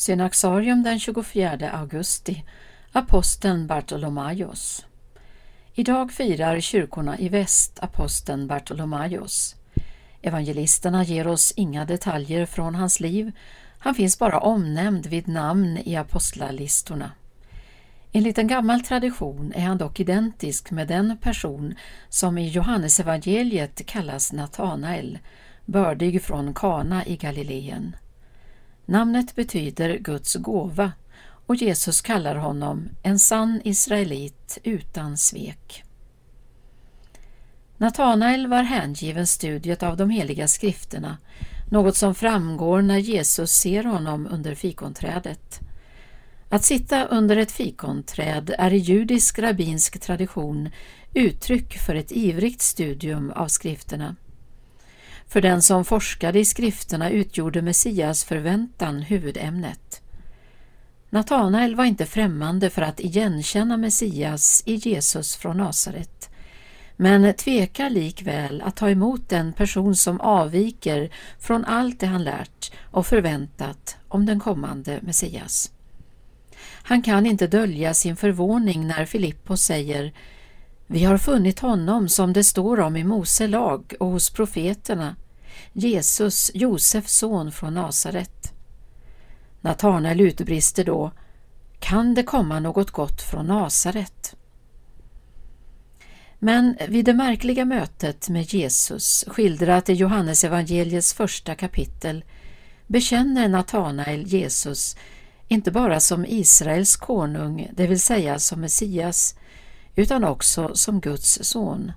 Synaxarium den 24 augusti Aposteln Bartolomaios Idag firar kyrkorna i väst aposteln Bartolomaios. Evangelisterna ger oss inga detaljer från hans liv, han finns bara omnämnd vid namn i apostlalistorna. Enligt en gammal tradition är han dock identisk med den person som i Johannesevangeliet kallas Natanael, bördig från Kana i Galileen. Namnet betyder Guds gåva och Jesus kallar honom en sann israelit utan svek. Natanael var hängiven studiet av de heliga skrifterna, något som framgår när Jesus ser honom under fikonträdet. Att sitta under ett fikonträd är i judisk rabbinsk tradition uttryck för ett ivrigt studium av skrifterna. För den som forskade i skrifterna utgjorde Messias förväntan huvudämnet. Natanael var inte främmande för att igenkänna Messias i Jesus från Nasaret, men tvekar likväl att ta emot den person som avviker från allt det han lärt och förväntat om den kommande Messias. Han kan inte dölja sin förvåning när Filippos säger vi har funnit honom som det står om i Mose lag och hos profeterna, Jesus, Josefs son från Nasaret. Natanael utbrister då Kan det komma något gott från Nasaret? Men vid det märkliga mötet med Jesus, skildrat i Johannes evangeliets första kapitel, bekänner Natanael Jesus inte bara som Israels konung, det vill säga som Messias, utan också som Guds son.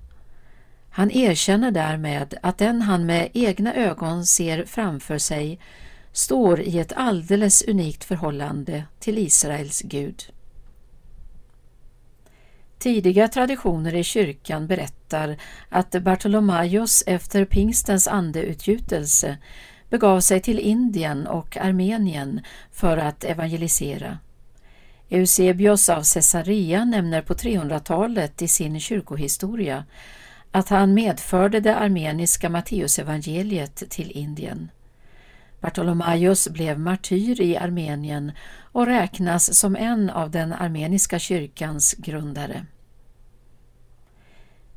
Han erkänner därmed att den han med egna ögon ser framför sig står i ett alldeles unikt förhållande till Israels Gud. Tidiga traditioner i kyrkan berättar att Bartolomaios efter pingstens andeutgjutelse begav sig till Indien och Armenien för att evangelisera. Eusebios av Caesarea nämner på 300-talet i sin kyrkohistoria att han medförde det armeniska Matteusevangeliet till Indien. Bartolomaios blev martyr i Armenien och räknas som en av den armeniska kyrkans grundare.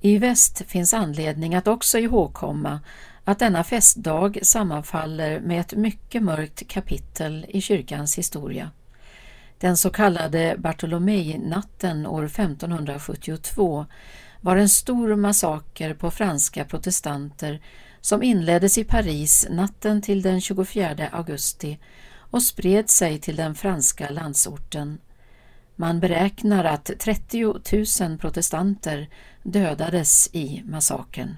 I väst finns anledning att också ihågkomma att denna festdag sammanfaller med ett mycket mörkt kapitel i kyrkans historia. Den så kallade Bartolomei-natten år 1572 var en stor massaker på franska protestanter som inleddes i Paris natten till den 24 augusti och spred sig till den franska landsorten. Man beräknar att 30 000 protestanter dödades i massakern.